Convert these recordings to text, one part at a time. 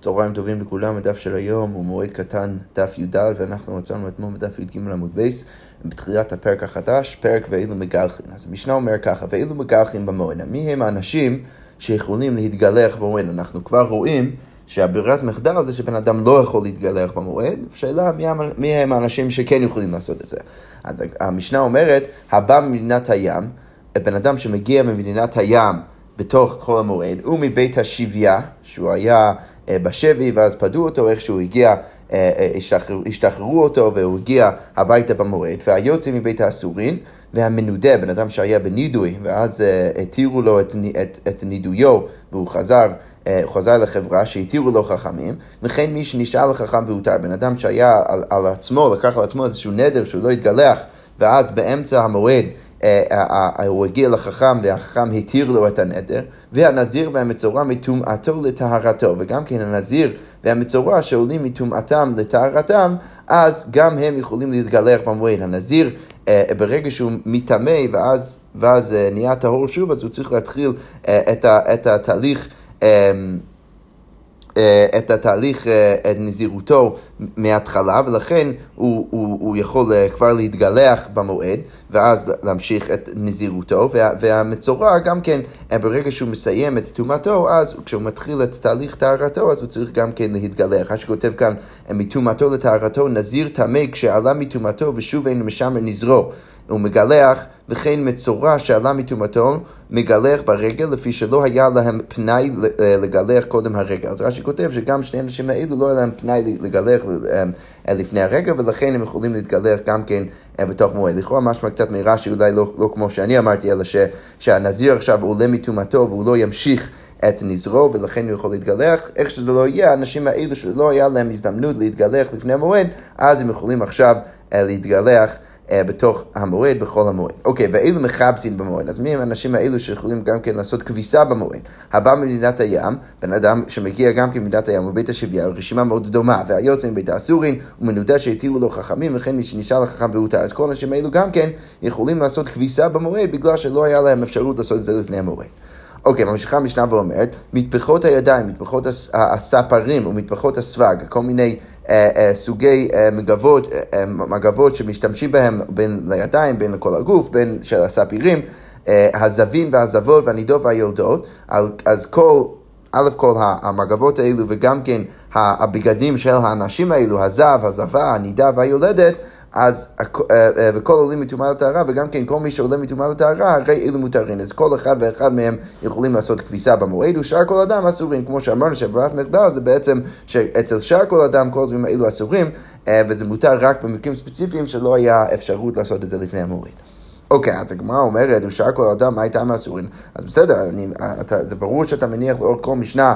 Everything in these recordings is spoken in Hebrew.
צהריים טובים לכולם, הדף של היום הוא מועד קטן, דף י"ד, ואנחנו מצאנו אתמול בדף י"ג עמוד בייס, בתחילת הפרק החדש, פרק ואילו מגלחין. אז המשנה אומר ככה, ואילו מגלחין במועד. מי הם האנשים שיכולים להתגלח במועד? אנחנו כבר רואים שהברירת מחדל זה שבן אדם לא יכול להתגלח במועד, השאלה מי, מי הם האנשים שכן יכולים לעשות את זה. אז המשנה אומרת, הבא ממדינת הים, בן אדם שמגיע ממדינת הים בתוך חול המועד, ומבית השביה, שהוא היה בשבי ואז פדו אותו, איך שהוא הגיע, אה, אה, השתחררו, אותו והוא הגיע הביתה במועד, והיוצא מבית האסורין, והמנודה, בן אדם שהיה בנידוי, ואז התירו לו את, את, את נידויו, והוא חזר, הוא חזר לחברה שהתירו לו חכמים, וכן מי שנשאר לחכם והותר, בן אדם שהיה על, על עצמו, לקח על עצמו איזשהו נדר שהוא לא התגלח, ואז באמצע המועד אה, אה, אה, הוא הגיע לחכם והחכם התיר לו את הנדר, והנזיר והמצורע מטומאתו לטהרתו, וגם כן הנזיר והמצורע שעולים מטומאתם לטהרתם, אז גם הם יכולים להתגלח במועד. הנזיר, ברגע שהוא מטמא ואז, ואז נהיה טהור שוב, אז הוא צריך להתחיל את התהליך אה, את התהליך, אה, את נזירותו מההתחלה, ולכן הוא, הוא, הוא יכול אה, כבר להתגלח במועד, ואז להמשיך את נזירותו, וה, והמצורע גם כן, ברגע שהוא מסיים את טומאתו, אז כשהוא מתחיל את תהליך טהרתו, אז הוא צריך גם כן להתגלח. מה שכותב כאן, מטומאתו לטהרתו, נזיר טמא כשעלה מטומאתו ושוב אין משם נזרו. הוא מגלח, וכן מצורע שעלה מטומאתו, מגלח ברגל, לפי שלא היה להם פנאי אה, לגלח קודם הרגל. אז רש"י כותב שגם שני האנשים האלו לא היה להם פנאי לגלח אה, לפני הרגל, ולכן הם יכולים להתגלח גם כן אה, בתוך מועד. לכאורה משמע קצת מרש"י, אולי לא, לא כמו שאני אמרתי, אלא ש, שהנזיר עכשיו עולה מטומאתו והוא לא ימשיך את נזרו, ולכן הוא יכול להתגלח. איך שזה לא יהיה, האנשים האלו שלא היה להם הזדמנות להתגלח לפני המועד, אז הם יכולים עכשיו להתגלח. אה, בתוך המועד, בכל המועד. אוקיי, ואילו מחפשים במועד, אז מי הם האנשים האלו שיכולים גם כן לעשות כביסה במועד? הבא ממדינת הים, בן אדם שמגיע גם כן ממדינת הים ובית השבייה, רשימה מאוד דומה, והיוצא מבית האסורין, ומנודה שהתירו לו חכמים, וכן מי שנשאר לחכם והותר. אז כל האנשים האלו גם כן יכולים לעשות כביסה במועד, בגלל שלא היה להם אפשרות לעשות את זה לפני המועד. אוקיי, ממשיכה המשנה ואומרת, מטפחות הידיים, מטפחות הספרים ומטפחות הסבג, כל מיני סוגי אה, מגבות, אה, מגבות שמשתמשים בהם בין לידיים, בין לכל הגוף, בין של הספירים, אה, הזבין והזבות והנידות והיולדות, אז כל... א' כל המגבות האלו וגם כן הבגדים של האנשים האלו, הזב, הזבה, הנידה והיולדת, אז, אה, אה, וכל עולים מטומאה לטהרה, וגם כן כל מי שעולה מטומאה לטהרה, הרי אלו מותרים. אז כל אחד ואחד מהם יכולים לעשות כביסה במועד, ושאר כל אדם אסורים. כמו שאמרנו שברירת מחדל זה בעצם שאצל שאר כל אדם כל הדברים האלו אסורים, אה, וזה מותר רק במקרים ספציפיים שלא היה אפשרות לעשות את זה לפני המועד. אוקיי, אז הגמרא אומרת, ושאר כל אדם, מה הייתה מאסורים? אז בסדר, אני, אתה, זה ברור שאתה מניח לאור כל משנה.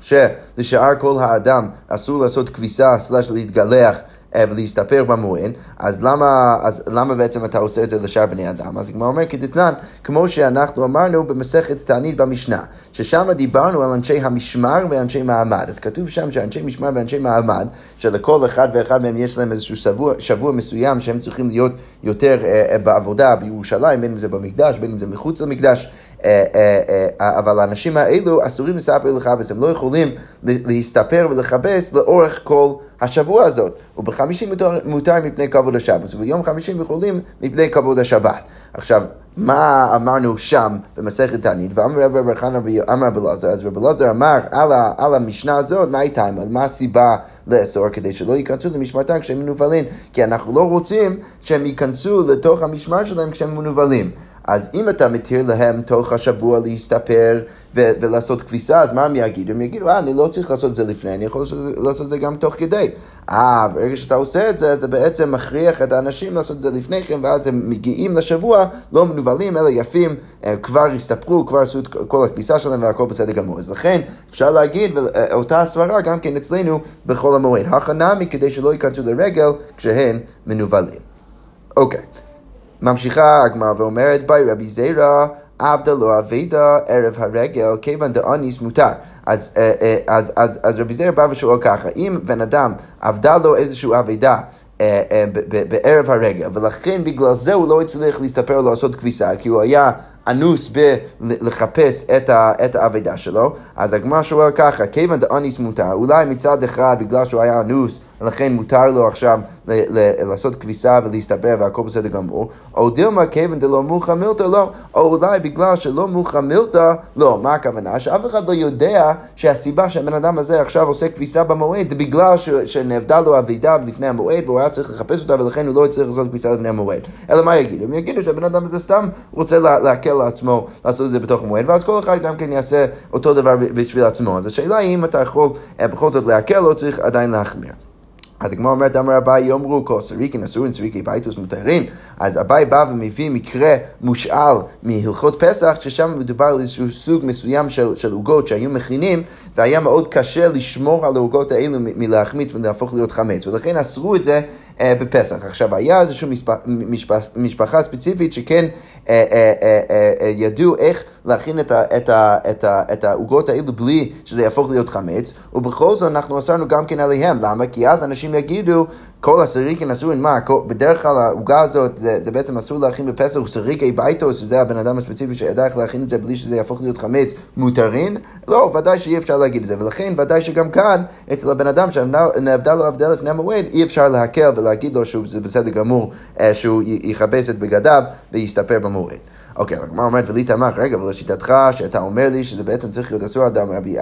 שלשאר כל האדם אסור לעשות כביסה סלש להתגלח ולהסתפר במוען, אז למה, אז למה בעצם אתה עושה את זה לשאר בני אדם? אז הגמרא אומר כדתנן, כמו שאנחנו אמרנו במסכת תענית במשנה, ששם דיברנו על אנשי המשמר ואנשי מעמד. אז כתוב שם שאנשי משמר ואנשי מעמד, שלכל אחד ואחד מהם יש להם איזשהו שבוע, שבוע מסוים שהם צריכים להיות יותר אה, אה בעבודה בירושלים, בין אם זה במקדש, בין אם זה מחוץ למקדש. אה, אה, אה, אבל האנשים האלו אסורים לספר לכבס, הם לא יכולים להסתפר ולכבס לאורך כל השבוע הזאת. ובחמישים מותר, מותר מפני כבוד השבת, וביום חמישים יכולים מפני כבוד השבת. עכשיו, מה אמרנו שם במסכת תענית? ואמר רבי חנא ואמר רבי אלעזר, אז רבי אלעזר אמר על, ה, על המשנה הזאת, מה הייתה, מה הסיבה לאסור? כדי שלא ייכנסו למשמרתם כשהם מנוולים, כי אנחנו לא רוצים שהם ייכנסו לתוך המשמר שלהם כשהם מנוולים. אז אם אתה מתיר להם תוך השבוע להסתפר ו- ולעשות כביסה, אז מה הם יגידו? הם יגידו, אה, אני לא צריך לעשות את זה לפני, אני יכול לעשות את זה גם תוך כדי. אה, ברגע שאתה עושה את זה, זה בעצם מכריח את האנשים לעשות את זה לפני כן, ואז הם מגיעים לשבוע לא מנוולים, אלא יפים, כבר הסתפרו, כבר עשו את כל הכביסה שלהם והכל בסדר גמור. אז לכן אפשר להגיד, אותה הסברה גם כן אצלנו בכל המועד. הכנמי כדי שלא ייכנסו לרגל כשהן מנוולים. אוקיי. Okay. ממשיכה הגמרא ואומרת, ביי רבי זיירא, עבדה לא אבידה ערב הרגל, כיוון דאניס מותר. אז, אה, אה, אז, אז, אז רבי זיירא בא ושואל ככה, אם בן אדם עבדה לו איזושהי אבידה אה, בערב הרגל, ולכן בגלל זה הוא לא הצליח להסתפר או לעשות כביסה, כי הוא היה אנוס בלחפש את, את האבדה שלו, אז הגמרא שואל ככה, כיוון דאניס מותר, אולי מצד אחד בגלל שהוא היה אנוס ולכן מותר לו עכשיו לעשות כביסה ולהסתבר והכל בסדר גמור, או דילמה כיוון דלא מוכא מילתא לא, או אולי בגלל שלא מוכא מילתא, לא, מה הכוונה? שאף אחד לא יודע שהסיבה שהבן אדם הזה עכשיו עושה כביסה במועד זה בגלל ש- שנאבדה לו אבידה לפני המועד והוא היה צריך לחפש אותה ולכן הוא לא יצטרך לעשות כביסה לפני המועד. אלא מה יגידו? הם יגידו שהבן אדם הזה סתם רוצה לה- להקל לעצמו לעשות את זה בתוך המועד, ואז כל אחד גם כן יעשה אותו דבר בשביל עצמו. אז השאלה היא אם אתה יכול אה, בכל זאת להקל או צריך עדיין להחמיר. אז הגמרא אומרת, אמר אביי יאמרו כל סריקין אסורים סריקי ביתוס מותרים. אז אביי בא ומביא מקרה מושאל מהלכות פסח, ששם מדובר על איזשהו סוג מסוים של, עוגות שהיו מכינים, והיה מאוד קשה לשמור על העוגות האלו מלהחמיץ ולהפוך להיות חמץ, ולכן אסרו את זה אה, בפסח. עכשיו, היה איזושהי משפחה ספציפית שכן אה, אה, אה, ידעו איך להכין את העוגות האלו בלי שזה יהפוך להיות חמץ, ובכל זאת אנחנו אסרנו גם כן עליהם. למה? כי אז אנשים יגידו, כל הסריקין אסורים, מה, בדרך כלל העוגה הזאת, זה, בעצם אסור להכין בפסח, סריקי בייטוס, שזה הבן אדם הספציפי שידע איך להכין את זה בלי שזה יהפוך להיות חמץ, מותרין? לא, ודאי שאי אפשר להגיד את זה, ולכן ודאי שגם כאן, אצל הבן אדם שנאבדה לו עבדה לפני המועד, אי אפשר להקל ולהגיד לו שזה בסדר גמור שהוא יכבס את בגדיו ויסתפר במועד. אוקיי, אבל הגמרא אומרת, ולי תמך, רגע, אבל לשיטתך, שאתה אומר לי שזה בעצם צריך להיות אסור, אדם רבי-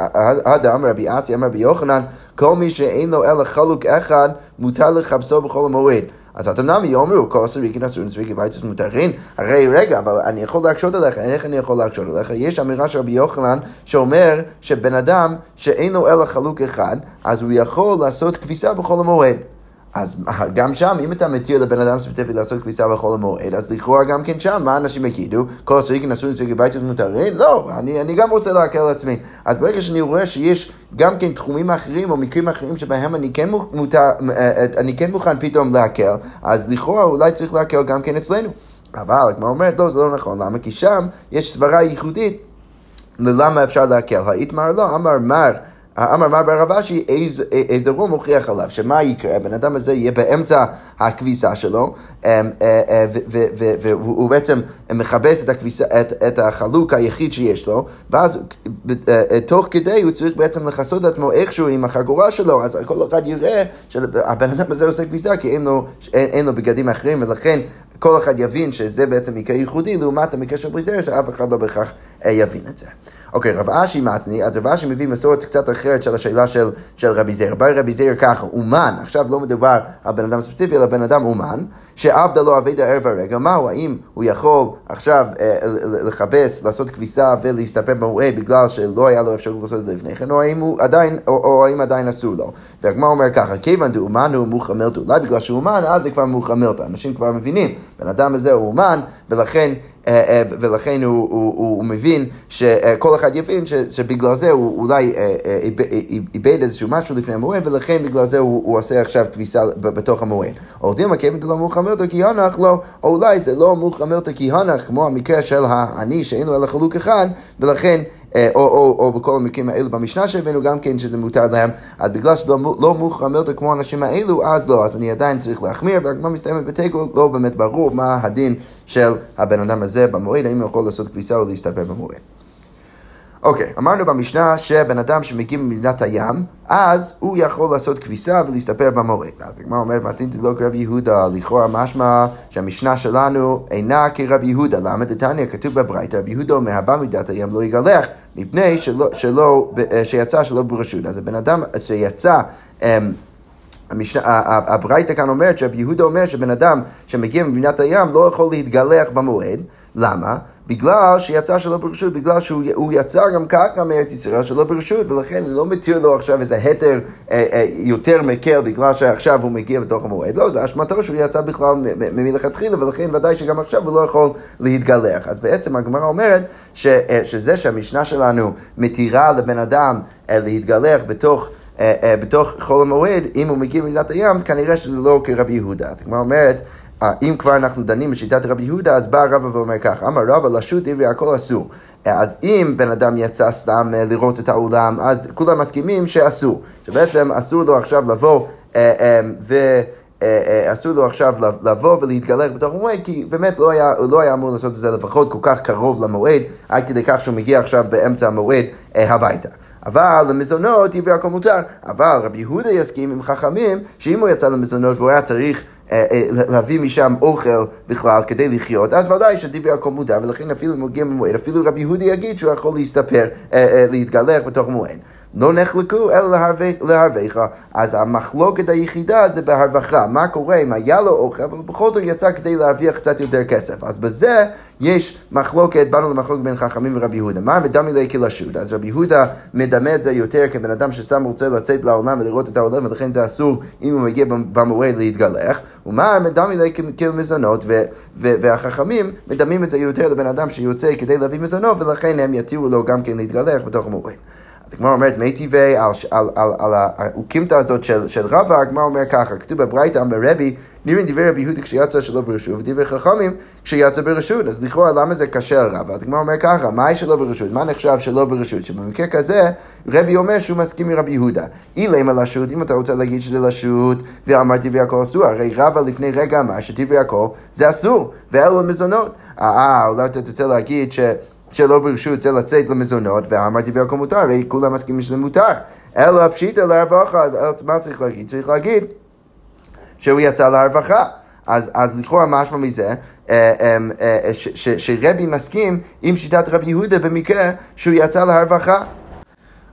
רבי אסי אמר רבי יוחנן, כל מי שאין לו אלא חלוק אחד, מותר לכבסו בכל המועד. אז אתם נמי יאמרו, כל סריקין אסורים סריקי ביתוס מותרים, הרי רגע, אבל אני יכול להקשות עליך, איך אני יכול להקשות עליך? יש אמירה של רבי יוחנן שאומר שבן אדם שאין לו אלא חלוק אחד, אז הוא יכול לעשות כביסה בכל המועד. אז גם שם, אם אתה מתיר לבן אדם ספציפי לעשות כביסה בחול המועד, אז לכאורה גם כן שם, מה אנשים יגידו? כל הסריקין אסורים סריקי ביתות מותרים? לא, אני, אני גם רוצה להקל על עצמי. אז ברגע שאני רואה שיש גם כן תחומים אחרים או מקרים אחרים שבהם אני כן, מותר, אני כן מוכן פתאום להקל, אז לכאורה אולי צריך להקל גם כן אצלנו. אבל הגמרא אומרת, לא, זה לא נכון. למה? כי שם יש סברה ייחודית ללמה אפשר להקל. האיתמר לא, אמר מר. אמר מר ברב אשי, איזה רום מוכיח עליו, שמה יקרה? הבן אדם הזה יהיה באמצע הכביסה שלו, והוא בעצם מכבס את, הכביסה, את, את החלוק היחיד שיש לו, ואז תוך כדי הוא צריך בעצם לכסות את עצמו איכשהו עם החגורה שלו, אז כל אחד יראה שהבן אדם הזה עושה כביסה, כי אין לו, אין, אין לו בגדים אחרים, ולכן כל אחד יבין שזה בעצם מקרה ייחודי, לעומת המקרה של בריזר, שאף אחד לא בהכרח יבין את זה. אוקיי, רב אשי מתני, אז רב אשי מביא מסורת קצת אחרת של השאלה של, של רבי זר. בא רבי זר ככה, אומן, עכשיו לא מדובר על בן אדם ספציפי, אלא בן אדם אומן, שעבדה לו אבידה ערב הרגע, מהו, האם הוא יכול עכשיו אה, לכבס, לעשות כביסה ולהסתפר במועד בגלל שלא היה לו אפשרות לעשות את זה לפני כן, או האם הוא עדיין, או, או האם עדיין אסור לו. והגמר אומר ככה, כיוון דאומן הוא מוחמלתו, אולי בגלל שהוא אומן, אז זה כבר מוחמלתו, אנשים כבר מבינים, בן אדם הזה הוא אומן, ולכן ולכן הוא, הוא, הוא, הוא מבין, שכל אחד יבין ש, שבגלל זה הוא אולי איבד איזשהו משהו לפני המועד, ולכן בגלל זה הוא, הוא עושה עכשיו תפיסה בתוך המועד. או דילמה כיוון דלא מוחמרתו כי הנח לא, או אולי זה לא מוחמרתו כי הנח, כמו המקרה של העני שאין לו אלא חלוק אחד, ולכן או, או, או בכל המקרים האלו במשנה שהבאנו גם כן שזה מותר להם, אז בגלל שלא לא מוחמרת כמו האנשים האלו, אז לא, אז אני עדיין צריך להחמיר, והגמרא מסתיימת בתיקו, לא באמת ברור מה הדין של הבן אדם הזה במועד, האם הוא יכול לעשות כביסה או להסתבר במועד. אוקיי, אמרנו במשנה שבן אדם שמגיע ממדינת הים, אז הוא יכול לעשות כביסה ולהסתפר במועד. אז הגמרא אומרת, מתאים לא כרבי יהודה, לכאורה משמע שהמשנה שלנו אינה כרבי יהודה. למה דתניא כתוב בברייתא, רבי יהודה אומר, הבא מדינת הים לא יגלח, מפני שלא, שלא, שיצא שלא ברשות. אז הבן אדם שיצא... המשנה, הברייתא כאן אומרת שרבי יהודה אומר שבן אדם שמגיע ממדינת הים לא יכול להתגלח במועד, למה? בגלל שיצא שלא ברשות, בגלל שהוא יצא גם ככה מארץ ישראל שלא ברשות, ולכן לא מתיר לו עכשיו איזה היתר אה, אה, יותר מקל בגלל שעכשיו הוא מגיע בתוך המועד. לא, זה אשמתו שהוא יצא בכלל מלכתחילה, ולכן ודאי שגם עכשיו הוא לא יכול להתגלח. אז בעצם הגמרא אומרת ש, אה, שזה שהמשנה שלנו מתירה לבן אדם אה, להתגלח בתוך... Uh, uh, בתוך חול המועד, אם הוא מגיע ממדינת הים, כנראה שזה לא כרבי יהודה. אז הגמרא אומרת, אם כבר אנחנו דנים בשיטת רבי יהודה, אז בא רבא ואומר ככה, אמר רבא לשוט עברי הכל אסור. Uh, אז אם בן אדם יצא סתם uh, לראות את האולם, אז כולם מסכימים שאסור. שבעצם אסור לו עכשיו לבוא ו... אסור לו עכשיו לבוא ולהתגלח בתוך המועד, כי באמת לא היה, הוא לא היה אמור לעשות את זה לפחות כל כך קרוב למועד, עד כדי כך שהוא מגיע עכשיו באמצע המועד הביתה. אבל למזונות עברי הכל מותר. אבל רבי יהודה יסכים עם חכמים שאם הוא יצא למזונות והוא היה צריך אה, אה, להביא משם אוכל בכלל כדי לחיות, אז ודאי שדברי הכל מותר, ולכן אפילו אם הוא מגיע במועד, אפילו רבי יהודי יגיד שהוא יכול להסתפר, אה, להתגלח בתוך מועד. לא נחלקו אלא להרוויך. אז המחלוקת היחידה זה בהרווחה. מה קורה אם היה לו אוכל, אבל בכל זאת יצא כדי להרוויח קצת יותר כסף. אז בזה יש מחלוקת, באנו למחלוקת בין חכמים ורבי יהודה. מה מדמה לי כלשות? אז רבי יהודה מדמה את זה יותר כבן אדם שסתם רוצה לצאת לעולם ולראות את העולם, ולכן זה אסור אם הוא מגיע במועד להתגלח. ומה מדמה לי כמזונות, והחכמים מדמים את זה יותר לבן אדם שיוצא כדי להביא מזונות, ולכן הם יתירו לו גם כן להתגלח בתוך המועד. אז הגמרא אומרת, מי טבעי על, על, על, על האוקימתא הזאת של, של רבא, הגמרא אומר ככה, כתוב בברייתא אמר רבי, נראים דברי רבי יהודי כשיצא שלא ברשות, ודברי חכמים כשיצא ברשות. אז לכאורה למה זה קשה על רבא? אז הגמרא אומר ככה, מה שלא ברשות? מה נחשב שלא ברשות? שבמקרה כזה, רבי אומר שהוא מסכים מרבי יהודה. אילמה לשות, אם אתה רוצה להגיד שזה לשות, ואמר דברי הכל אסור, הרי רבא לפני רגע אמר שדברי הכל זה אסור, ואלו מזונות. אה, אולי אתה תרצה להגיד ש... שלא ברשות זה לצאת למזונות, ואמרתי והכל מותר, הרי כולם מסכימים שזה מותר. אלא פשיטא לרווחה, אז מה צריך להגיד? צריך להגיד שהוא יצא לרווחה. אז, אז לכאורה משמע מזה אה, אמ, אה, שרבי מסכים עם שיטת רבי יהודה במקרה שהוא יצא לרווחה.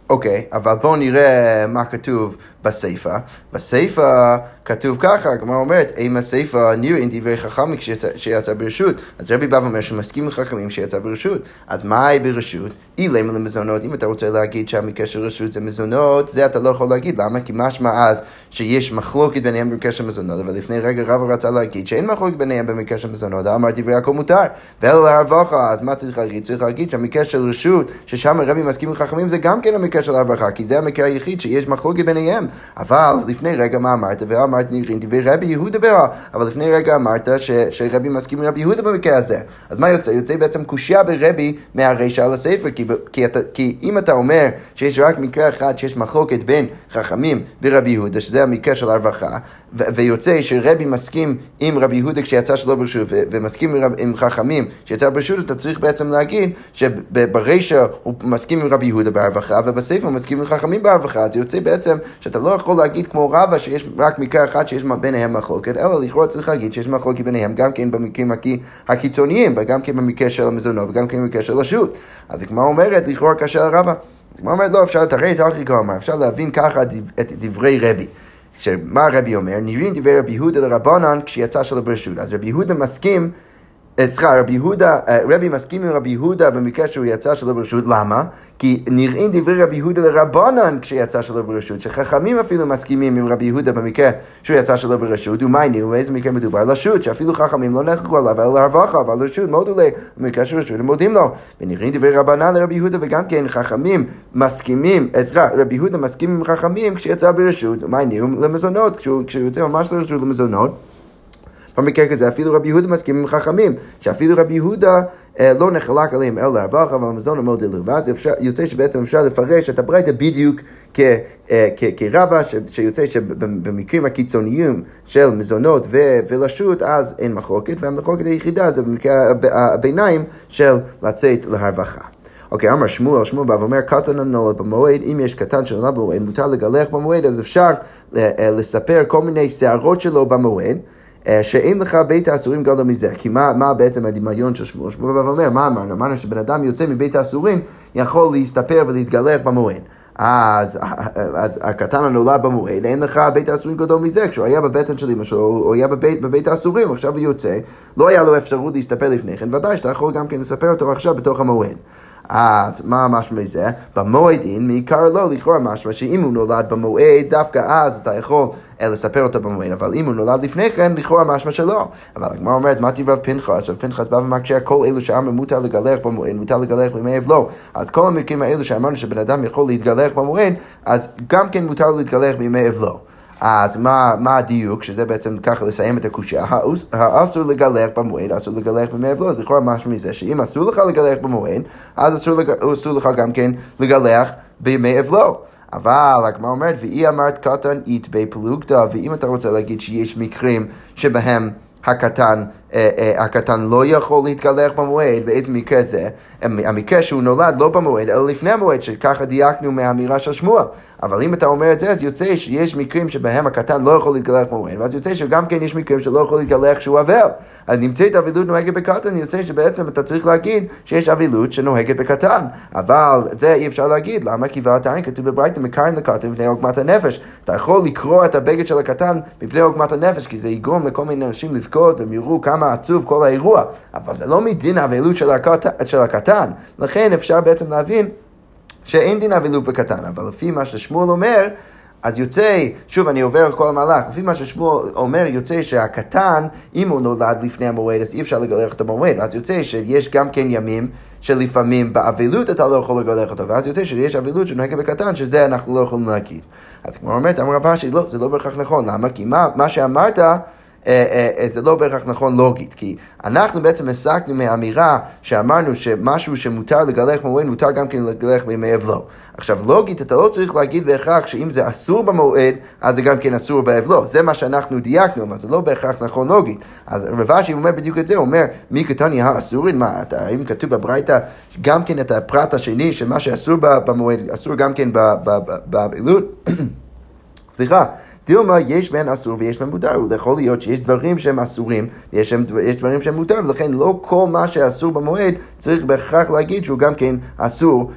אוקיי, okay, אבל בואו נראה מה כתוב בסיפא. בסיפא כתוב ככה, הגמרא אומרת, אם הסיפא נראים דברי חכמים כשיצא ברשות. אז רבי בא ואומר שהוא מסכים עם חכמים שיצא ברשות. אז מה היא ברשות? אילם למזונות. אם אתה רוצה להגיד שהמקרה של רשות זה מזונות, זה אתה לא יכול להגיד. למה? כי משמע אז שיש מחלוקת ביניהם במקרה של מזונות, אבל לפני רגע רבא רצה להגיד שאין מחלוקת ביניהם במקרה של מזונות, אמר דברי הכל מותר. ואלו להרווחה, אז מה צריך להגיד? צריך להגיד שהמקרה של רשות, ששם רבי מסכים עם חכמים, זה גם כן המקרה של הרווחה, כי זה המקרה היחיד שיש מחלוקת ביניהם. אבל לפני רגע מה אמרת? ואמרת נראים דברי רבי יהודה ברע, אבל לפני רגע אמרת ש, שרבי מסכים עם רבי יהודה במקרה הזה. אז מה יוצא? יוצא בעצם קושייה ברבי מהרישא על הספר, כי, כי, אתה, כי אם אתה אומר שיש רק מקרה אחד שיש מחלוקת בין חכמים ורבי יהודה, שזה המקרה של הרווחה, ויוצא שרבי מסכים עם רבי יהודה כשיצא שלא ברשות, ומסכים עם, עם חכמים כשיצא ברשות, אתה צריך בעצם להגיד שברישא הוא מסכים עם רבי יהודה בהרווחה, ובספר הוא מסכים עם חכמים בהרווחה, אז יוצא בעצם שאתה לא יכול להגיד כמו רבא שיש רק מקרה אחד שיש ביניהם מחלוקת, אלא לכאורה צריך להגיד שיש מחלוקת ביניהם גם כן במקרים הקיצוניים, וגם כן במקרה של המזונות, וגם כן במקרה של השו"ת. אז הגמרא אומרת, לכאורה קשה לרבא. הגמרא אומרת, לא, אפשר לתרץ, אל תקרא, אפשר להבין ככה את דברי רבי. שמה רבי אומר? נראים דברי רבי יהודה לרבנן כשיצא שלו ברשות. אז רבי יהודה מסכים סליחה, רבי יהודה, אה, רבי מסכים עם רבי יהודה במקרה שהוא יצא שלא ברשות, למה? כי נראים דברי רבי יהודה לרבנן כשיצא שלא ברשות, שחכמים אפילו מסכימים עם רבי יהודה במקרה שהוא יצא שלא ברשות, ומה העניין? באיזה מקרה מדובר? לשות, שאפילו חכמים לא נחלקו עליו, אלא להרווחה, אבל לשות מאוד עולה, במקרה של רשות הם מודים לו. ונראים דברי רבנן לרבי יהודה, וגם כן חכמים מסכימים, אה, סליחה, רבי יהודה מסכים עם חכמים כשיצא ברשות, העניין? למזונות, כשהוא יוצא ממש לרשות למזונות. במקרה כזה אפילו רבי יהודה מסכים עם חכמים, שאפילו רבי יהודה אה, לא נחלק עליהם אלא להרווח, אבל המזון מאוד אלו. ואז יוצא שבעצם אפשר לפרש את הברייתא בדיוק אה, כרבה, שיוצא שבמקרים הקיצוניים של מזונות ולשות, אז אין מחלוקת, והמחלוקת היחידה זה במקרה הביניים של לצאת להרווחה. אוקיי, אמר שמואל, שמואל בא ואומר, קטן הנולד במועד, אם יש קטן שנולד במועד, מותר לגלח במועד, אז אפשר אה, לספר כל מיני שערות שלו במועד. שאין לך בית האסורים גדול מזה. כי מה, מה בעצם הדמיון של שמואל? שמואל בא ואומר, מה אמרנו? אמרנו שבן אדם יוצא מבית האסורים יכול להסתפר ולהתגלח במועד. אז, אז הקטן הנולד במועד, אין לך בית האסורים גדול מזה. כשהוא היה בבטן של אמא שלו, הוא היה בבית, בבית האסורים, עכשיו הוא יוצא, לא היה לו אפשרות להסתפר לפני כן, ודאי שאתה יכול גם כן לספר אותו עכשיו בתוך המועד. אז מה משמע מזה? במועדין מעיקר לא, לכאורה משמע שאם הוא נולד במועד, דווקא אז אתה יכול אה, לספר אותו במועד, אבל אם הוא נולד לפני כן, לכאורה משמע שלא. אבל הגמרא אומרת, מה תברב פנחס? רב פנחס בא ומקשה כל אלו שאמר מותר לגלח במועד, מותר לגלח בימי אבלו. אז כל המקרים האלו שאמרנו שבן אדם יכול להתגלח במועד, אז גם כן מותר להתגלח בימי אבלו. אז מה, מה הדיוק, שזה בעצם ככה לסיים את הקושייה, האסור לגלח במועד, אסור לגלח בימי אבלות, אז לכאורה משהו מזה, שאם אסור לך לגלח במועד, אז אסור, אסור לך גם כן לגלח בימי אבלות. אבל הגמרא אומרת, ואי אמרת קטן אית בי פלוגתא, ואם אתה רוצה להגיד שיש מקרים שבהם הקטן, אה, אה, הקטן לא יכול להתגלח במועד, באיזה מקרה זה? המקרה שהוא נולד לא במועד, אלא לפני המועד, שככה דייקנו מהאמירה של שמואל. אבל אם אתה אומר את זה, אז יוצא שיש מקרים שבהם הקטן לא יכול להתגלח במועד, ואז יוצא שגם כן יש מקרים שלא יכול להתגלח כשהוא אבל. אז נמצאת אבילות נוהגת בקטן, יוצא שבעצם אתה צריך להגיד שיש אבילות שנוהגת בקטן. אבל זה אי אפשר להגיד, למה? כי ועתני כתוב בברייתא מקרן לקטן מפני עוגמת הנפש. אתה יכול לקרוע את הבגד של הקטן מפני עוגמת הנפש, כי זה יגרום לכל מיני אנשים לבכות והם יראו כמה עצוב כל האירוע. אבל זה לא מדין האבילות של הקטן. של הקטן. לכן אפשר בעצם להבין שאין דין אבילות בקטן, אבל לפי מה ששמואל אומר, אז יוצא, שוב אני עובר כל המהלך, לפי מה ששמואל אומר, יוצא שהקטן, אם הוא נולד לפני המועד, אז אי אפשר לגלח אותו במועד, אז יוצא שיש גם כן ימים שלפעמים באבלות אתה לא יכול לגלח אותו, ואז יוצא שיש אבלות שנוהגת בקטן, שזה אנחנו לא יכולים להגיד. אז כמו אומרת, אמר רב אשי, לא, זה לא בהכרח נכון, למה? כי מה, מה שאמרת זה לא בהכרח נכון לוגית, כי אנחנו בעצם הסקנו מהאמירה שאמרנו שמשהו שמותר לגלח במועד, מותר גם כן לגלח בימי אבלו. עכשיו, לוגית, אתה לא צריך להגיד בהכרח שאם זה אסור במועד, אז זה גם כן אסור באבלו. זה מה שאנחנו דייקנו, אבל זה לא בהכרח נכון לוגית. אז רב אשי אומר בדיוק את זה, הוא אומר, מי קטני האסורים? מה, אתה, האם כתוב בברייתא גם כן את הפרט השני, שמה שאסור במועד, אסור גם כן באבלות? סליחה. דילמה יש בהן אסור ויש בהן מותר, ויכול להיות שיש דברים שהם אסורים ויש דברים שהם מותר, ולכן לא כל מה שאסור במועד צריך בהכרח להגיד שהוא גם כן אסור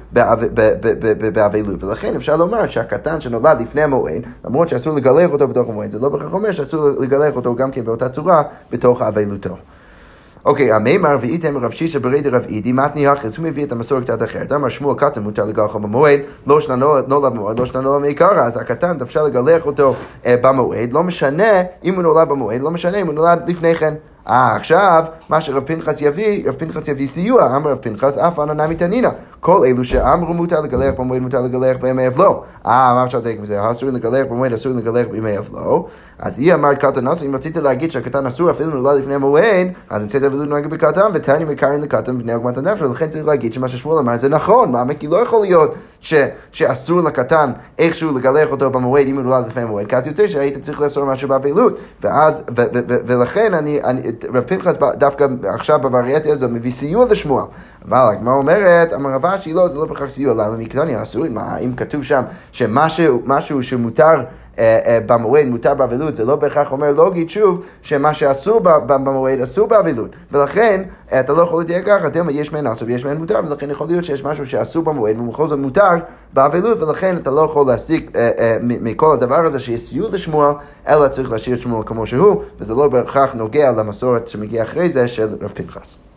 באבלות. ולכן אפשר לומר שהקטן שנולד לפני המועד, למרות שאסור לגלח אותו בתוך המועד, זה לא בהכרח אומר שאסור לגלח אותו גם כן באותה צורה בתוך אבלותו. אוקיי, המימר ואיתם רב שישה ברי דרב אידי, מתני יחס, הוא מביא את המסורת קצת אחרת. אמר שמואל קטן מותר לגלחו במועד, לא שנה נולד במועד, לא שנה נולד מעיקרא, אז הקטן אפשר לגלח אותו אה, במועד, לא משנה אם הוא נולד במועד, לא משנה אם הוא נולד לפני כן. אה, עכשיו, מה שרב פנחס יביא, רב פנחס יביא סיוע, אמר רב פנחס, אף אנא נמי תנינא. כל אלו שאמרו מותר לגלח במועד, מותר לגלח בימי אבלו. אה, מה אפשר לדייק מזה? אסור לגלח במועד, אסור לגלח בימי אבלו. אז היא אמרת קטן נוסף, אם רצית להגיד שהקטן אסור אפילו נולד לפני המועד, אז נמצאת אבלות נוהגת בקטן, ותני מקרין לקטן בני עוגמת הנפש, ולכן צריך להגיד שמה ששמואל אמר זה נכון, למה? כי לא יכול להיות ש, שאסור לקטן איכשהו לגלח אותו במועד אם הוא נולד לפני המועד, כי אז יוצא שהיית צריך לאסור משהו באבלות, ואז, ו, ו, ו, ולכן אני, אני, רב פנחס דווקא עכשיו בווריאציה הזאת מביא סיוע לשמואל, אבל הגמרא אומרת, אמר רב אשי לא, זה לא בהכרח סיוע, למה מקטני אסור, מה, אם כתוב שם שמשהו שמותר אה, אה, במועד מותר באבלות, זה לא בהכרח אומר לוגית שוב שמה שאסור במועד אסור באבלות. ולכן אה, אתה לא יכול לדייק ככה, דלמה יש מהן אסור ויש מהן מותר, ולכן יכול להיות שיש משהו שאסור במועד ובכל זאת מותר באבלות, ולכן אתה לא יכול להסיק מכל הדבר הזה שיש סיוע לשמואל, אלא צריך להשאיר את שמואל כמו שהוא, וזה לא בהכרח נוגע למסורת שמגיעה אחרי זה של רב פנחס.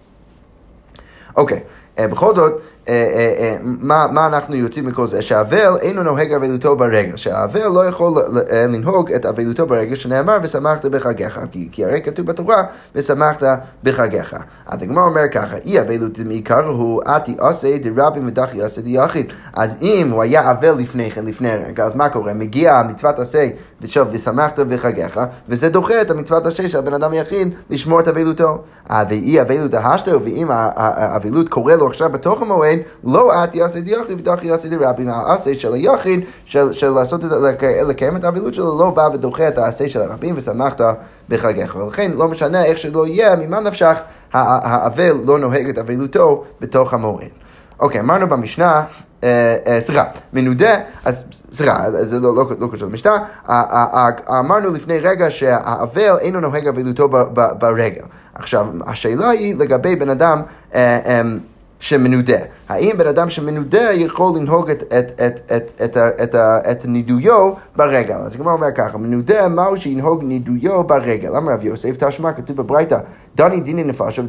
אוקיי, בכל זאת, אה, אה, אה, מה, מה אנחנו יוצאים מכל זה? שהאבל אינו נוהג אבלותו ברגל, שהאבל לא יכול לנהוג את אבלותו ברגל שנאמר ושמחת בחגיך, כי, כי הרי כתוב בתורה ושמחת בחגיך. אז הגמר אומר ככה, אי אבלות מעיקר הוא אתי עשה דרבים ודחי עשה דיחיד. אז אם הוא היה אבל לפני כן, לפני רגע, אז מה קורה? מגיע מצוות עשה ושל ושמחת בחגיך, וזה דוחה את המצוות עשה של הבן אדם היחיד לשמור את אבלותו. ואי אבלות ההשתר, ואם האבלות קורה לו עכשיו בתוך המועד, כן, לא את יעשה דיחיד ודחי יעשה דרבי, העשה של היחיד, של, לעשות את, לקיים את האבילות שלו, לא בא ודוחה את העשה של הרבים ושמחת בחגיך. ולכן לא משנה איך שלא יהיה, ממה נפשך, האבל לא נוהג את אבלותו בתוך המועד. אוקיי, אמרנו במשנה, אה, אה, סליחה, מנודה, אז סליחה, זה לא, לא, לא קשור למשנה, אמרנו לפני רגע שהאבל אינו נוהג אבלותו ברגל. עכשיו, השאלה היא לגבי בן אדם, אה, שמנודה. האם בן אדם שמנודה יכול לנהוג את, את, את, את, את, את, את נידויו ברגל? אז הגמרא אומר ככה, מנודה מהו שינהוג נידויו ברגל. אמר רב יוסף תשמע, כתוב בברייתא, דני דיני נפשו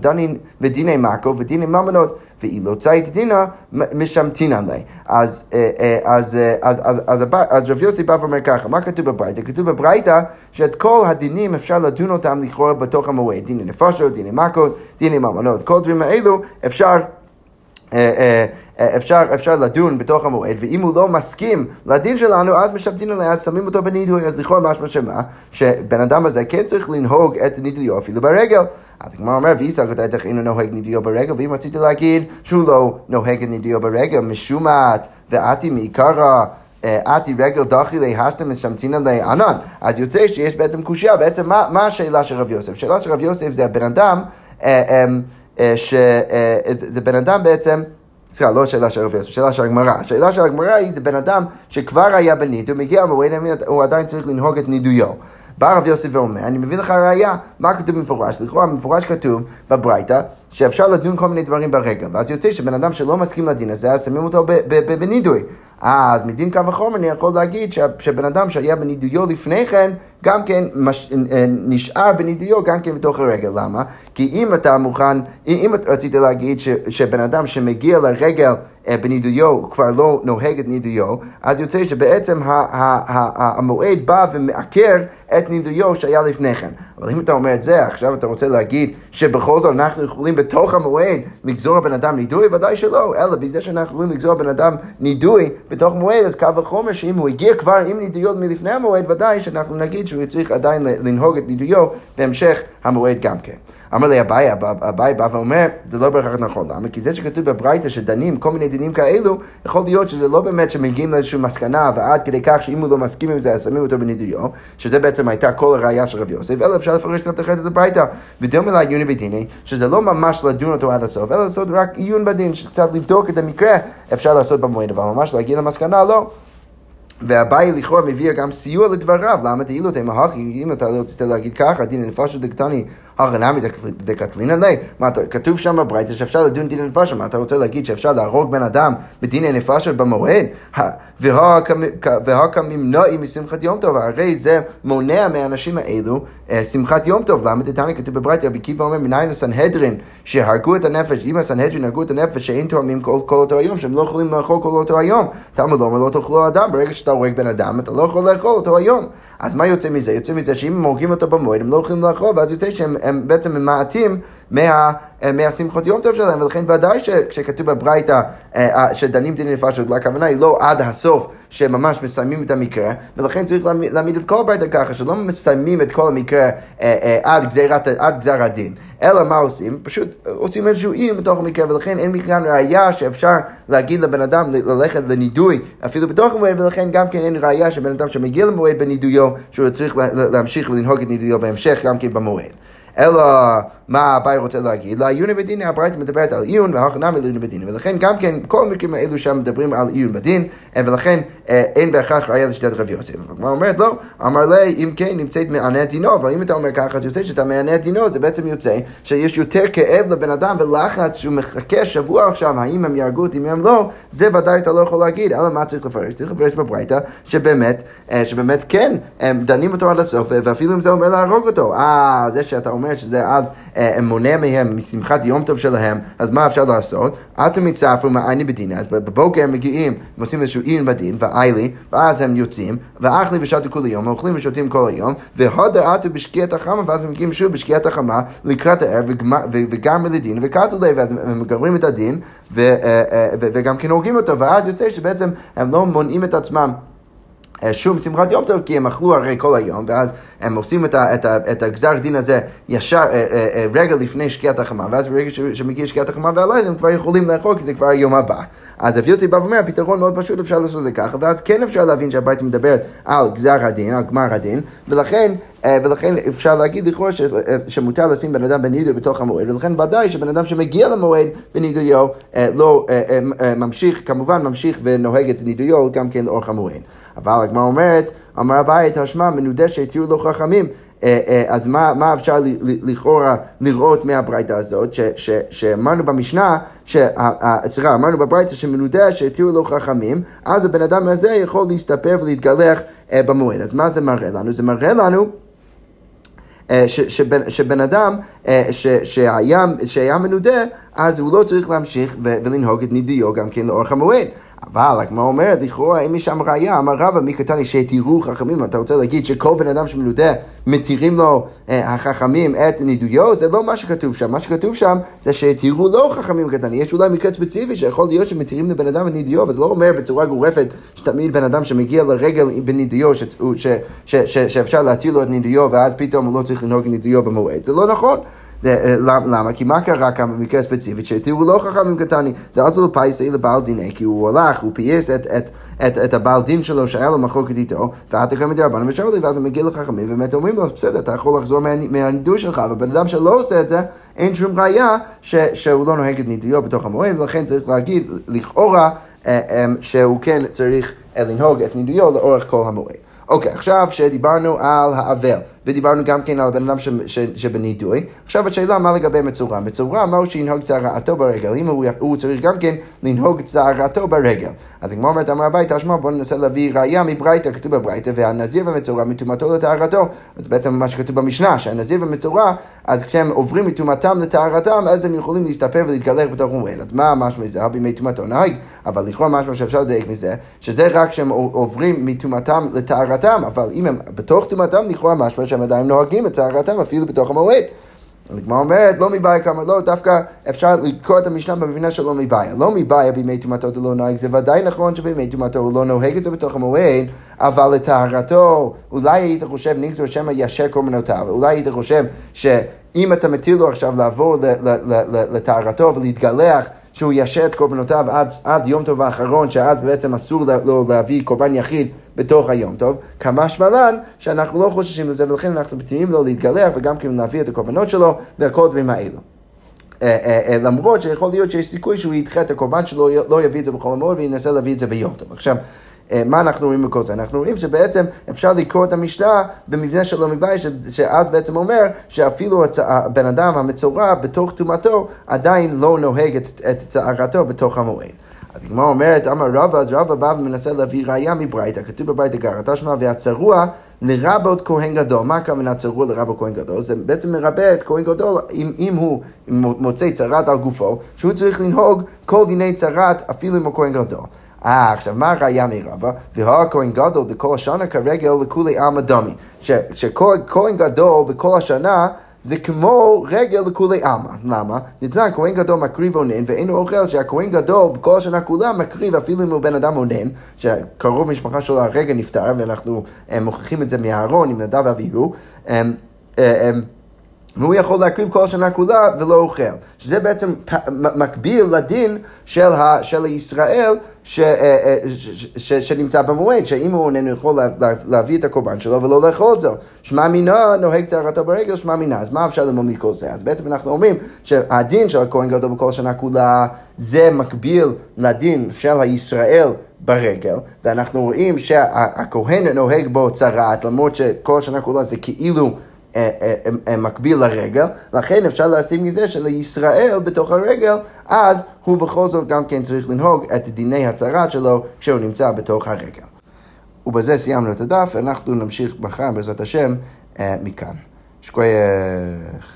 ודיני מקו ודיני ממונות, ואילו צייט דינה משמתינן לי. אז, אה, אה, אז, אה, אז, אז, אז, אז, אז רב יוסף בא ואומר ככה, מה כתוב בברייתא? כתוב בברייתא שאת כל הדינים אפשר לדון אותם לכאורה בתוך המועד. דיני נפשו, דיני מקו, דיני ממונות. כל הדברים האלו אפשר אה, אה, אה, אפשר, אפשר לדון בתוך המועד, ואם הוא לא מסכים לדין שלנו, אז משבטין עליה, אז שמים אותו בנידוי, אז לכאורה משמע שמה, שבן אדם הזה כן צריך לנהוג את נידויו אפילו ברגל. אז הגמרא אומר, ואיסא גדלתך אינו נוהג נידויו ברגל, ואם רציתי להגיד שהוא לא נוהג את נידויו ברגל, משומת ואתי מעיקרא עתי רגל דחי להשתם משמתינא לענן. אז יוצא שיש בעצם קושייה, בעצם מה, מה השאלה של רב יוסף? השאלה של רב יוסף זה הבן אדם, שזה בן אדם בעצם, סליחה, לא השאלה של רב יוסף, שאלה של הגמרא. השאלה של הגמרא היא, זה בן אדם שכבר היה בניד, הוא מגיע במועד, הוא עדיין צריך לנהוג את נידויו. בא רב יוסף ואומר, אני מביא לך ראייה, מה כתוב במפורש? לכאורה במפורש כתוב בברייתא שאפשר לדון כל מיני דברים ברגל, ואז יוצא שבן אדם שלא מסכים לדין הזה, אז שמים אותו בנידוי. אז מדין קו החומר אני יכול להגיד שבן אדם שהיה בנידויו לפני כן, גם כן מש, אה, נשאר בנידויו גם כן בתוך הרגל. למה? כי אם אתה מוכן, אם רצית להגיד ש, שבן אדם שמגיע לרגל אה, בנידויו כבר לא נוהג את נידויו, אז יוצא שבעצם המועד בא ומעקר את נידויו שהיה לפני כן. אבל אם אתה אומר את זה, עכשיו אתה רוצה להגיד שבכל זאת אנחנו יכולים בתוך המועד לגזור הבן אדם נידוי? ודאי שלא, אלא בזה שאנחנו יכולים לגזור הבן אדם נידוי בתוך מועד, אז קו החומר שאם הוא הגיע כבר עם נידויו מלפני המועד, ודאי שאנחנו נגיד שהוא צריך עדיין לנהוג את נידויו בהמשך המועד גם כן. אמר לי אביי, אביי בא ואומר, זה לא בהכרח נכון. למה? כי זה שכתוב בברייתא שדנים כל מיני דינים כאלו, יכול להיות שזה לא באמת שמגיעים לאיזושהי מסקנה, ועד כדי כך שאם הוא לא מסכים עם זה, אז שמים אותו בנידיו, שזה בעצם הייתה כל הראייה של רבי יוסף, אלא אפשר לפרש קצת אחרת את הברייתא. ודומה לעיוני בדיני, שזה לא ממש לדון אותו עד הסוף, אלא לעשות רק עיון בדין, שקצת לבדוק את המקרה, אפשר לעשות במועד, אבל ממש להגיע למסקנה, לא. והבעיה לכאורה מביא גם סיוע לדבריו, למה תהילו תימא אם אתה לא רצית להגיד ככה, דין הנפשות דקטני הרנמי דקטלינא ליה. מה, כתוב שם בברייתא שאפשר לדון דין נפשה, מה אתה רוצה להגיד שאפשר להרוג בן אדם בדין נפשה במועד? והכממנועי משמחת יום טוב, הרי זה מונע מהאנשים האלו שמחת יום טוב. למה דתניא כתוב בברייתא, רבי עקיבא אומר מניין הסנהדרין שהרגו את הנפש, אם הסנהדרין הרגו את הנפש שאין תואמים כל, כל אותו היום, שהם לא יכולים לאכול כל אותו היום. תלמוד לא אומר לא תאכלו אדם, ברגע שאתה הורג בן אדם אתה לא יכול לאכול אותו היום. אז מה יוצא מזה? יוצא מזה שאם הם הורגים אותו במועד, הם לא יכולים לאכול, ואז יוצא שהם בעצם ממעטים מה, מהשמחות יום טוב שלהם, ולכן ודאי שכשכתוב בברייתא אה, אה, שדנים דין נפשות, הכוונה היא לא עד הסוף שממש מסיימים את המקרה, ולכן צריך להעמיד את כל הברייתא ככה, שלא מסיימים את כל המקרה אה, עד, גזירת, עד גזר הדין, אלא מה עושים? פשוט עושים איזשהו אי בתוך המקרה, ולכן אין מכאן ראייה שאפשר להגיד לבן אדם ללכת לנידוי אפילו בתוך המועד, ולכן גם כן אין ראייה שבן אדם שמגיע למועד בנידויו, שהוא צריך להמשיך ולנהוג את נידויו בהמשך גם כן במועד. אלא מה אביי רוצה להגיד? לעיוני בדיני, הברייתא מדברת על עיון והכנמי לעיוני בדיני, ולכן גם כן כל המקרים האלו שם מדברים על עיון בדין, ולכן אה, אין בהכרח ראייה לשיטת רבי יוסף. הגמרא אומרת לא, אמר לי אם כן נמצאת מענה דינו, אבל אם אתה אומר ככה, אז יוצא שאתה מענה דינו, זה בעצם יוצא שיש יותר כאב לבן אדם ולחץ שהוא מחכה שבוע עכשיו, האם הם יהרגו אותי, אם הם לא, זה ודאי אתה לא יכול להגיד, אלא מה צריך לפרש? צריך לפרש בברייתא שבאמת, אה, שבאמת כן, דנים אותו עד הסוף, ואפילו אם זה אומר להרוג אותו, אה, זה שאתה אומר שזה אז אה, מונע מהם משמחת יום טוב שלהם, אז מה אפשר לעשות? אטו מצפרו מעייני בדין, אז בבוקר הם מגיעים, הם עושים איזשהו עיון בדין, ואיילי, ואז הם יוצאים, ואכלי ושתו כל היום, אוכלים ושותים כל היום, והודר אטו בשקיעת החמה, ואז הם מגיעים שוב בשקיעת החמה לקראת הערב, וגם לדין, וקטו לב, ואז הם מגברים את הדין, אה, אה, וגם כן הורגים אותו, ואז יוצא שבעצם הם לא מונעים את עצמם. שום שמחת יום טוב, כי הם אכלו הרי כל היום, ואז הם עושים את, ה, את, ה, את הגזר דין הזה ישר, אה, אה, אה, רגע לפני שקיעת החמה, ואז ברגע שמגיע שקיעת החמה והלילה הם כבר יכולים לאכול, כי זה כבר היום הבא. אז רב יוסי בא ואומר, הפתרון מאוד פשוט, אפשר לעשות את זה ככה, ואז כן אפשר להבין שהברית מדברת על גזר הדין, על גמר הדין, ולכן, ולכן אפשר להגיד לכאורה שמותר לשים בן אדם בנידו בתוך המועד, ולכן ודאי שבן אדם שמגיע למועד בנידויו, לא ממשיך, כמובן ממשיך ונוהג את נידויו גם כן לאורך המועד. אבל הגמרא אומרת, אמר הבית, השמע מנודה שהתירו לו חכמים. אה, אה, אז מה, מה אפשר לכאורה לראות מהברייתא הזאת, שאמרנו במשנה, סליחה, אמרנו בברייתא שמנודה שהתירו לו חכמים, אז הבן אדם הזה יכול להסתפר ולהתגלח אה, במועד. אז מה זה מראה לנו? זה מראה לנו שבן, שבן אדם ש, שהיה, שהיה מנודה, אז הוא לא צריך להמשיך ולנהוג את נידיו גם כן לאורך המועד. אבל הגמרא אומרת, לכאורה, אם יש שם ראייה, אמר רבא, מי קטני שהתירו חכמים, אתה רוצה להגיד שכל בן אדם שמנודה, מתירים לו אה, החכמים את נידויו? זה לא מה שכתוב שם. מה שכתוב שם זה שהתירו לו חכמים קטני. יש אולי מקרה ספציפי שיכול להיות שמתירים לבן אדם את נידויו, וזה לא אומר בצורה גורפת שתמיד בן אדם שמגיע לרגל בנידויו, שאפשר להתיר לו את נידויו, ואז פתאום הוא לא צריך לנהוג נידויו במועד. זה לא נכון. למה? כי מה קרה כאן במקרה ספציפית? שהתירו לא חכמים קטני, דעת לו פייסי לבעל דיני, כי הוא הלך, הוא פייס את, את, את, את הבעל דין שלו שהיה לו מחלוקת איתו, ואתה קם מדרבנן ושאול לי, ואז הוא מגיע לחכמים, ובאמת אומרים לו, בסדר, אתה יכול לחזור מהנידוי שלך, אבל בן אדם שלא עושה את זה, אין שום ראייה שהוא לא נוהג את נידויו בתוך המועד, ולכן צריך להגיד, לכאורה, אה, אה, שהוא כן צריך לנהוג את נידויו לאורך כל המועד. אוקיי, עכשיו שדיברנו על האבל. ודיברנו גם כן על בן אדם שבנידוי. עכשיו השאלה מה לגבי מצורע. מצורע מהו שינהוג צערתו ברגל, אם הוא, הוא צריך גם כן לנהוג צערתו ברגל. אז הגמרא אומרת, אמר הביתה, שמע בוא ננסה להביא ראייה מברייתא, כתוב בברייתא, והנזיר ומצורע מטומאתו לטהרתו. אז בעצם מה שכתוב במשנה, שהנזיר ומצורע, אז כשהם עוברים מטומאתם לטהרתם, אז הם יכולים להסתפר ולהתגלח בתוך מועד. אז מה משמע מזה? בימי טומאתו נהג, אבל לכאורה משמע שאפשר לדייק מזה, שזה רק כשהם עוברים מטומאתם לטהרתם, אבל אם הם בתוך טומאתם, לכאורה משמע שהם עדיין נוהגים את צערתם אפילו בתוך המועד. הגמרא אומרת, לא מבעיה כמה לא, דווקא אפשר לקרוא את המשנה במבינה של לא מבעיה. לא מבעיה בימי טומאתו דלא נוהג, זה ודאי נכון שבימי טומאתו הוא לא נוהג את זה בתוך המועד, אבל לטהרתו, אולי היית חושב נגזור שמא ישר קורבנותיו, אולי היית חושב שאם אתה מתיר לו עכשיו לעבור לטהרתו ולהתגלח שהוא ישר את קורבנותיו עד, עד יום טוב האחרון, שאז בעצם אסור לו להביא קורבן יחיד בתוך היום טוב, כמה שמלן שאנחנו לא חוששים לזה ולכן אנחנו מתירים לו להתגלח וגם כן להביא את הקורבנות שלו וכל הדברים האלו. למרות שיכול להיות שיש סיכוי שהוא ידחה את הקורבן שלו, לא יביא את זה בכל המועד וינסה להביא את זה ביום טוב. עכשיו, מה אנחנו רואים בכל זה? אנחנו רואים שבעצם אפשר לקרוא את המשנה במבנה של לא מבית, שאז בעצם אומר שאפילו הבן אדם המצורע בתוך טומאתו עדיין לא נוהג את, את צערתו בתוך המועד. הגמרא אומרת, אמר רבא, אז רבא בא ומנסה להביא ראייה מברייתא, כתוב בברייתא גרא, תשמע, והצרוע לרבות כהן גדול. מה הכוונה צרוע לרבות כהן גדול? זה בעצם מרבה את כהן גדול אם, אם הוא מוצא צרת על גופו, שהוא צריך לנהוג כל דיני צרת אפילו אם הוא כהן גדול. אה, עכשיו, מה הראייה מרבה? והכהן גדול בכל השנה כרגל לכולי עלמא דמי. שכהן גדול בכל השנה זה כמו רגל לכולי עלמא. למה? ניתן כהן גדול מקריב אונן ואינו אוכל שהכהן גדול בכל השנה כולה מקריב אפילו אם הוא בן אדם אונן, שקרוב משפחה שלו הרגע נפטר ואנחנו אה, מוכיחים את זה מהארון עם נדב ואביהו. והוא יכול להקריב כל השנה כולה ולא אוכל. שזה בעצם מקביל לדין של, ה, של ישראל ש, אה, אה, ש, ש, שנמצא במועד, שאם הוא איננו יכול לה, לה, להביא את הקורבן שלו ולא לאכול זו. שמע מינה נוהג צערתו ברגל, שמע מינה. אז מה אפשר ללמוד מכל זה? אז בעצם אנחנו אומרים שהדין של הכהן גדול בכל השנה כולה זה מקביל לדין של הישראל ברגל, ואנחנו רואים שהכהן נוהג בו צרעת, למרות שכל השנה כולה זה כאילו מקביל לרגל, לכן אפשר להשיג מזה שלישראל בתוך הרגל, אז הוא בכל זאת גם כן צריך לנהוג את דיני הצהרה שלו כשהוא נמצא בתוך הרגל. ובזה סיימנו את הדף, אנחנו נמשיך מחר בעזרת השם מכאן. שכוייך.